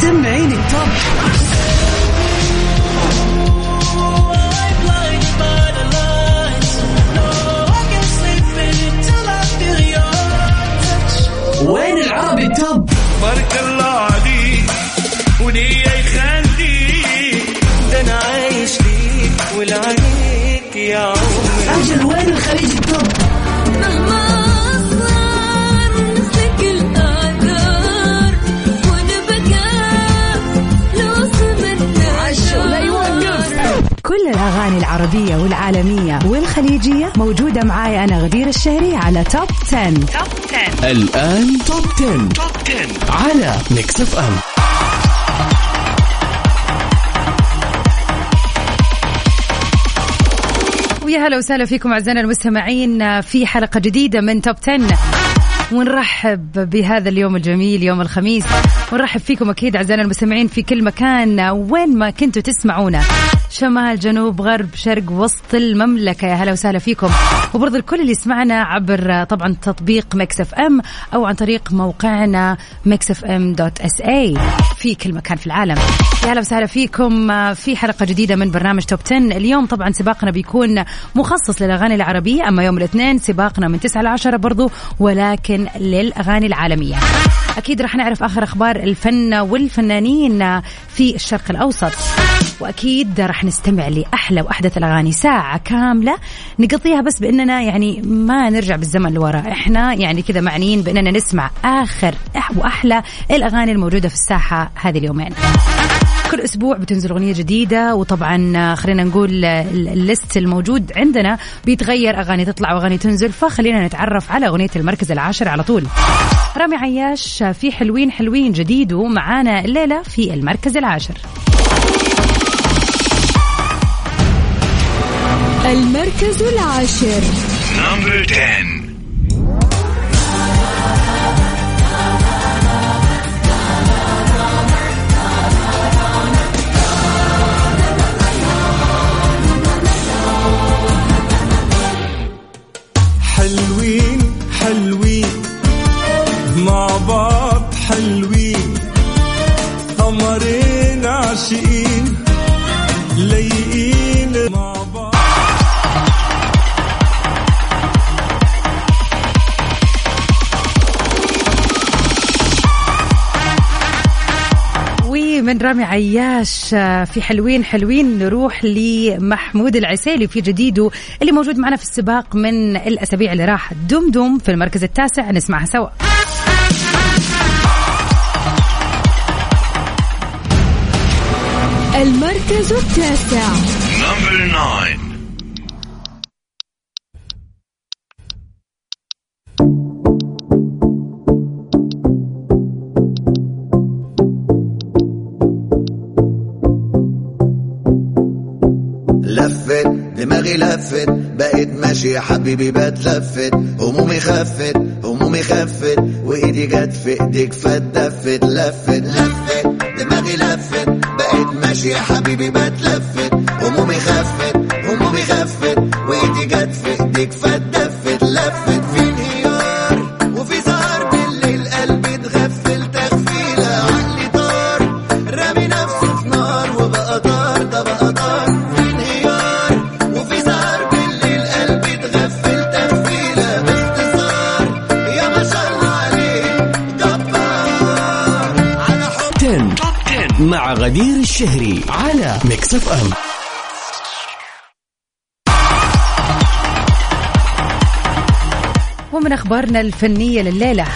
سمعيني التوب العربية والعالمية والخليجية موجودة معاي أنا غدير الشهري على Top 10. الآن Top 10. على Mix FM ويا هلا وسهلا فيكم أعزائنا المستمعين في حلقة جديدة من Top 10 ونرحب بهذا اليوم الجميل يوم الخميس. ونرحب فيكم أكيد أعزائنا المستمعين في كل مكان وين ما كنتوا تسمعونا. شمال جنوب غرب شرق وسط المملكة. يا هلا وسهلا فيكم. وبرضه الكل اللي يسمعنا عبر طبعا تطبيق Mix FM أو عن طريق موقعنا Mix FM dot SA في كل مكان في العالم. يا هلا وسهلا فيكم. في حلقة جديدة من برنامج Top 10 اليوم طبعا سباقنا بيكون مخصص للأغاني العربية أما يوم الاثنين سباقنا من 9 ل 10 برضو ولكن للأغاني العالمية. أكيد رح نعرف آخر أخبار الفن والفنانين في الشرق الأوسط. وأكيد راح نستمع لأحلى وأحدث الأغاني ساعة كاملة. نقضيها بس بأننا يعني ما نرجع بالزمن لورا. إحنا يعني كذا معنيين بأننا نسمع آخر وأحلى الأغاني الموجودة في الساحة هذه اليومين. كل أسبوع بتنزل أغنية جديدة وطبعا خلينا نقول ال- الليست الموجود عندنا بيتغير. أغاني تطلع وأغاني تنزل فخلينا نتعرف على أغنية المركز العاشر على طول. رامي عياش في حلوين حلوين جديد ومعانا الليلة في المركز العاشر. المركز العاشر. نمبر 10 ومن رامي عياش آه، في حلوين حلوين نروح لمحمود العسيلي في جديده اللي موجود معنا في السباق من الأسابيع اللي راحت دمدم في المركز التاسع نسمعها سوا. المركز التاسع. لفت بقيت ماشي يا حبيبي بتلفت. همومي خفت همومي خفت. وإيدي جت في إيديك فاتدفت لفت لفت دماغي لفت. بقيت ماشي يا حبيبي بتلفت. غدير الشهري على Mix FM ومن أخبارنا الفنية لليلة.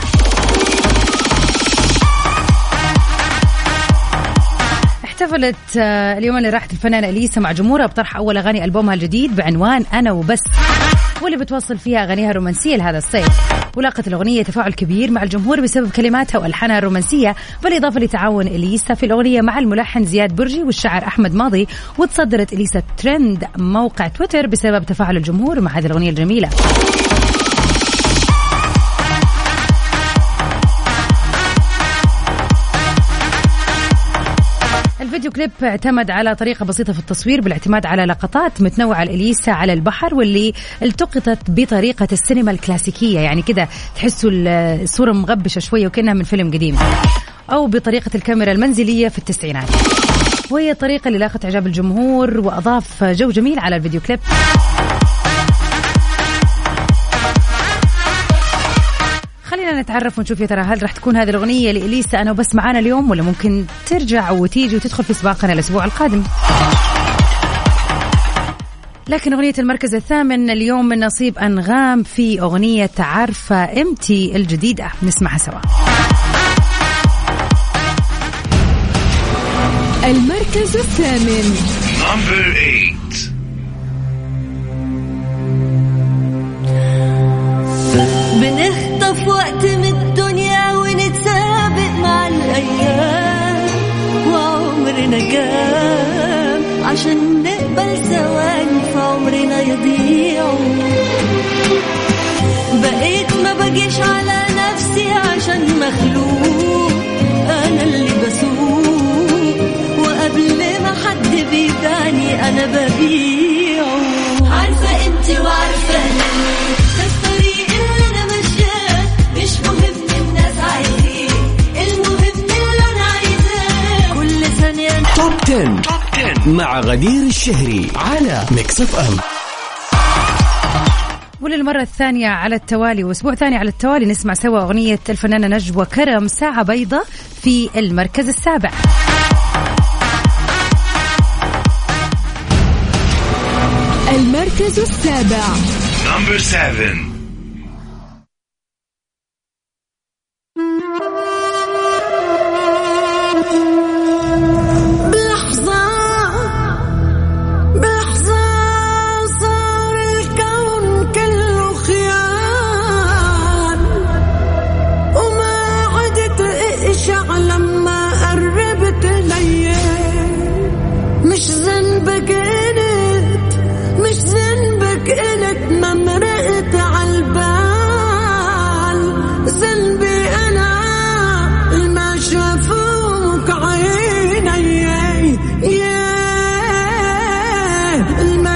احتفلت آه، اليوم اللي راحت الفنانة إليسا مع جمهورها بطرح أول أغاني ألبومها الجديد بعنوان أنا وبس. واللي بتوصل فيها أغانيها الرومانسية لهذا الصيف. ولاقت الأغنية تفاعل كبير مع الجمهور بسبب كلماتها وألحانها الرومانسية بالإضافة لتعاون إليسا في الأغنية مع الملحن زياد برجي والشاعر أحمد ماضي وتصدرت إليسا ترند موقع تويتر بسبب تفاعل الجمهور مع هذه الأغنية الجميلة. الفيديو كليب اعتمد على طريقة بسيطة في التصوير بالاعتماد على لقطات متنوعة لإليسا على البحر واللي التقطت بطريقة السينما الكلاسيكية. يعني كده تحسوا الصورة مغبشة شوية وكأنها من فيلم قديم. أو بطريقة الكاميرا المنزلية في التسعينات. وهي الطريقة اللي لاقت إعجاب الجمهور وأضاف جو جميل على الفيديو كليب. نتعرف ونشوف يا ترى هل راح تكون هذه الأغنية لإليسا أنا وبس معانا اليوم ولا ممكن ترجع وتيجي وتدخل في سباقنا الأسبوع القادم؟ لكن أغنية المركز الثامن اليوم من نصيب أنغام في أغنية عارفة إمتي الجديدة نسمعها سوا. المركز الثامن. Number 8. بنخطف وقت من الدنيا ونتسابق مع الأيام وعمرنا كام عشان نقبل ثواني في عمرنا يضيعوا بقيت ما بجيش على نفسي عشان مخلوق. مع غدير الشهري على Mix FM وللمرة الثانية على التوالي وأسبوع ثاني على التوالي نسمع سوا أغنية الفنانة نجوى كرم ساعة بيضة في المركز السابع. المركز السابع. Number 7.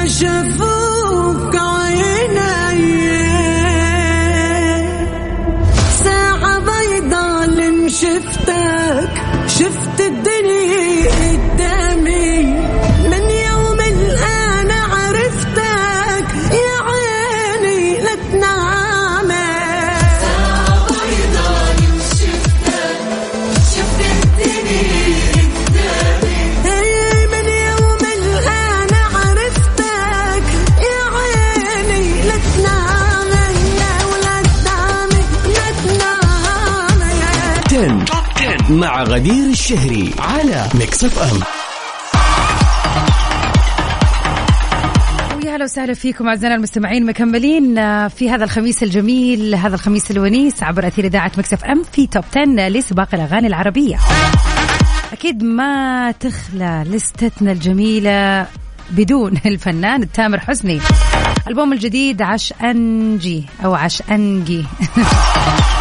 ما شافوك مع غدير الشهري على Mix FM ويا هلا وسهلا فيكم أعزائنا المستمعين مكملين آه، في هذا الخميس الجميل هذا الخميس الونيس عبر أثير إذاعة Mix FM في Top 10 لسباق الأغاني العربية. أكيد ما تخلى لستتنا الجميلة بدون الفنان التامر حسني. ألبوم الجديد عشانجي أو عش انجي.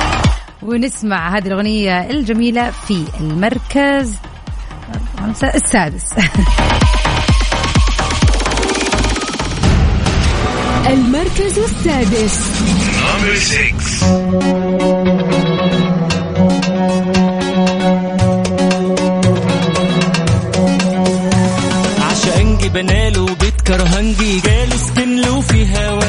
ونسمع هذه الأغنية الجميلة في المركز السادس. المركز السادس Number 6. عشانجي بناله بيت كرهنجي جاله سكن له في هوا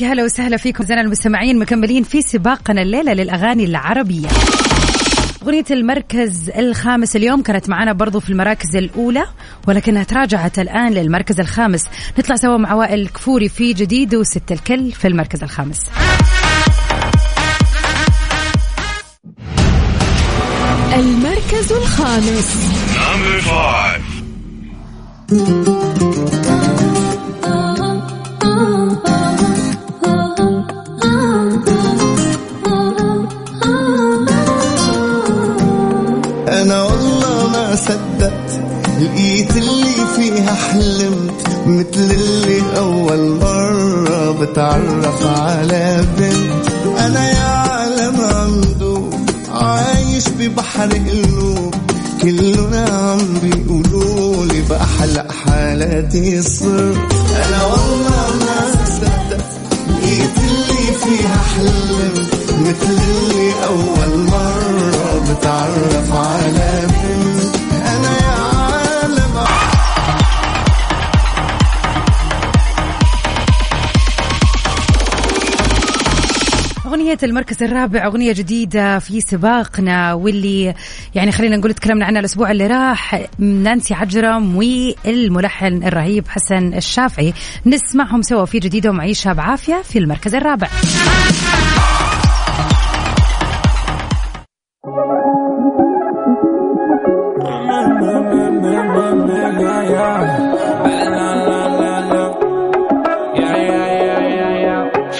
يا هلا وسهلا فيكم زين المستمعين. مكملين في سباقنا الليلة للأغاني العربية. أغنية المركز الخامس اليوم كانت معنا برضو في المراكز الأولى ولكنها تراجعت الآن للمركز الخامس. نطلع سوا مع وائل الكفوري في جديد وست الكل في المركز الخامس. المركز الخامس. خاف على بنت أنا يا عالم عمدو عايش ببحر قلوب كلنا عم بيقولولي بأحلى حالاتي صرت أغنية المركز الرابع أغنية جديدة في سباقنا واللي يعني خلينا نقول تكلمنا عنها الأسبوع اللي راح نانسي عجرم والملحن الرهيب حسن الشافعي. نسمعهم سوا في جديدهم عيشها بعافية في المركز الرابع.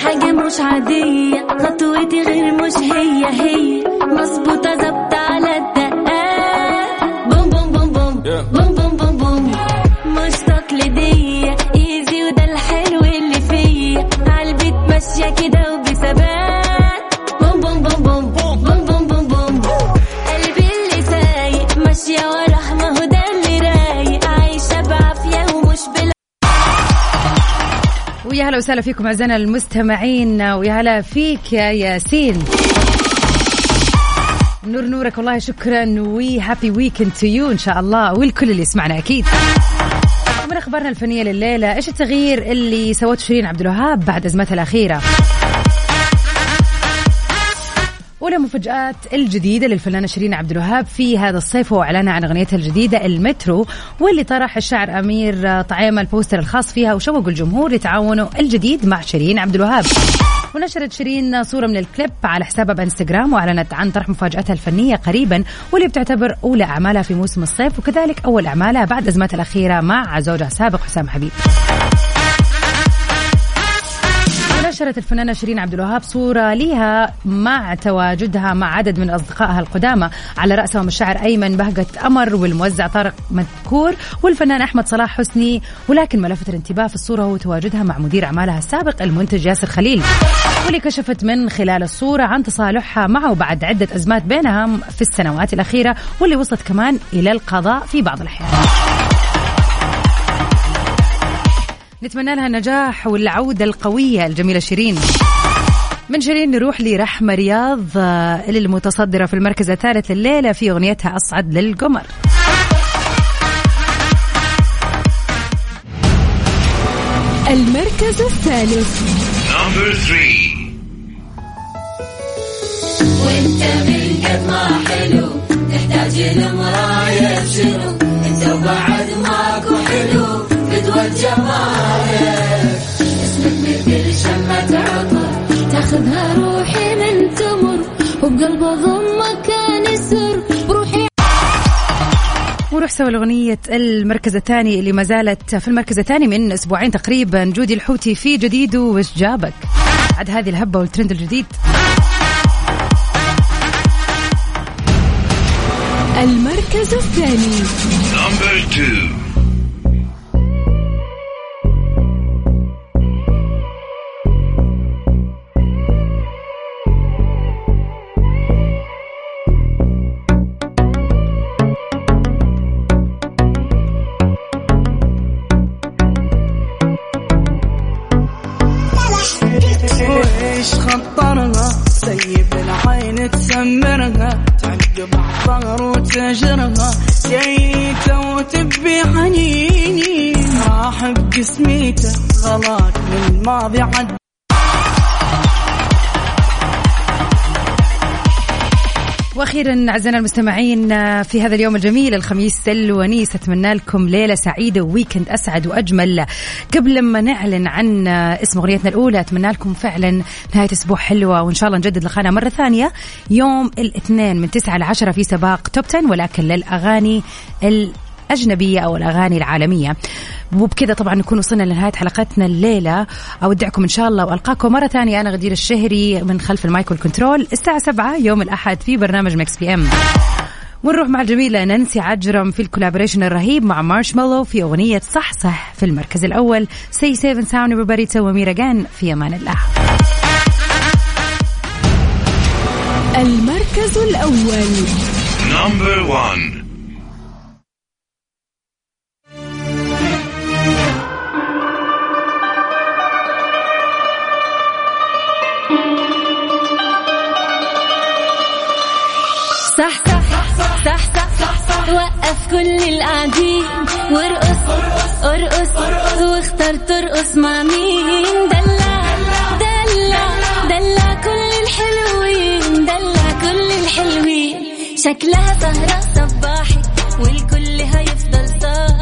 حاجة مش عادية. وبثبات بوم بوم بوم بوم. بوم بوم بوم بوم. قلبي اللي سايق ماشية ورا ما هو ده اللي رايق. عايشة بعافية ومش بلا ويا هلا وسهلا فيكم أعزائنا المستمعين. ويا هلا فيك يا ياسين. نور نورك والله شكرا. و happy weekend to you إن شاء الله والكل اللي يسمعنا أكيد. ومن أخبارنا الفنية لليلة إيش التغيير اللي سوته شيرين عبد الوهاب بعد أزمتها الأخيرة؟ أولى مفاجآت الجديدة للفنانة شيرين عبد الوهاب في هذا الصيف هو إعلانها عن أغنيتها الجديدة المترو واللي طرح الشاعر أمير طعيمة البوستر الخاص فيها وشوقوا الجمهور لتعاونه الجديد مع شيرين عبد الوهاب. ونشرت شيرين صورة من الكليب على حسابها بإنستغرام وأعلنت عن طرح مفاجأتها الفنية قريبا واللي بتعتبر أولى أعمالها في موسم الصيف وكذلك أول أعمالها بعد أزمتها الأخيرة مع زوجها السابق حسام حبيب. نشرت الفنانة شيرين عبد الوهاب صورة لها مع تواجدها مع عدد من أصدقائها القدامى على رأسهم الشاعر أيمن بهجت أمر والموزع طارق مذكور والفنان أحمد صلاح حسني ولكن ما لفت الانتباه في الصورة هو تواجدها مع مدير أعمالها السابق المنتج ياسر خليل واللي كشفت من خلال الصورة عن تصالحها معه بعد عدة أزمات بينها في السنوات الأخيرة واللي وصلت كمان إلى القضاء في بعض الأحيان. نتمنى لها النجاح والعودة القوية الجميلة شيرين. من شيرين نروح لرحمة رياض آه، اللي المتصدرة في المركز الثالث الليلة في أغنيتها أصعد للقمر. المركز الثالث. Number three. وانت من قد ما حلو تحتاج لمراية شنو؟ انت وبعد ماكو جمالك اسمك مثل شمة عطر تاخذها روحي من تمر وبقلب ضمك كان يسر بروحي ونروح سوا لأغنية المركز الثاني اللي ما زالت في المركز الثاني من أسبوعين تقريبا جودي الحوتي في جديد وش جابك؟ بعد هذه الهبة والترند الجديد. المركز الثاني. راح بجسميته غلط من الماضي عد. وأخيرا أعزائنا المستمعين آه، في هذا اليوم الجميل الخميس الونيس أتمنى لكم ليلة سعيدة وويكند أسعد وأجمل. قبل ما نعلن عن آه، اسم أغنيتنا الأولى أتمنى لكم فعلا نهاية أسبوع حلوة وإن شاء الله نجدد لقانا مرة ثانية. يوم الاثنين من 9 ل 10 في سباق توب 10 ولكن للأغاني الأجنبية أو الأغاني العالمية. وبكذا طبعا نكون وصلنا لنهاية حلقتنا الليلة. أودعكم إن شاء الله وألقاكم مرة ثانية. أنا غدير الشهري من خلف ال mic وال control. الساعة 7 يوم الأحد في برنامج Mix PM ونروح مع الجميلة نانسي عجرم في ال collaboration الرهيب مع Marshmello في أغنية صح صح في المركز الأول. stay safe and sound everybody. تسوى ميرا جان في أمان الله. المركز الأول. Number one. وقف كل القاعدين. وارقص ارقص. واختار ترقص مع مين؟ دلع دلع دلع كل الحلوين دلع كل الحلوين. شكلها سهرة صباح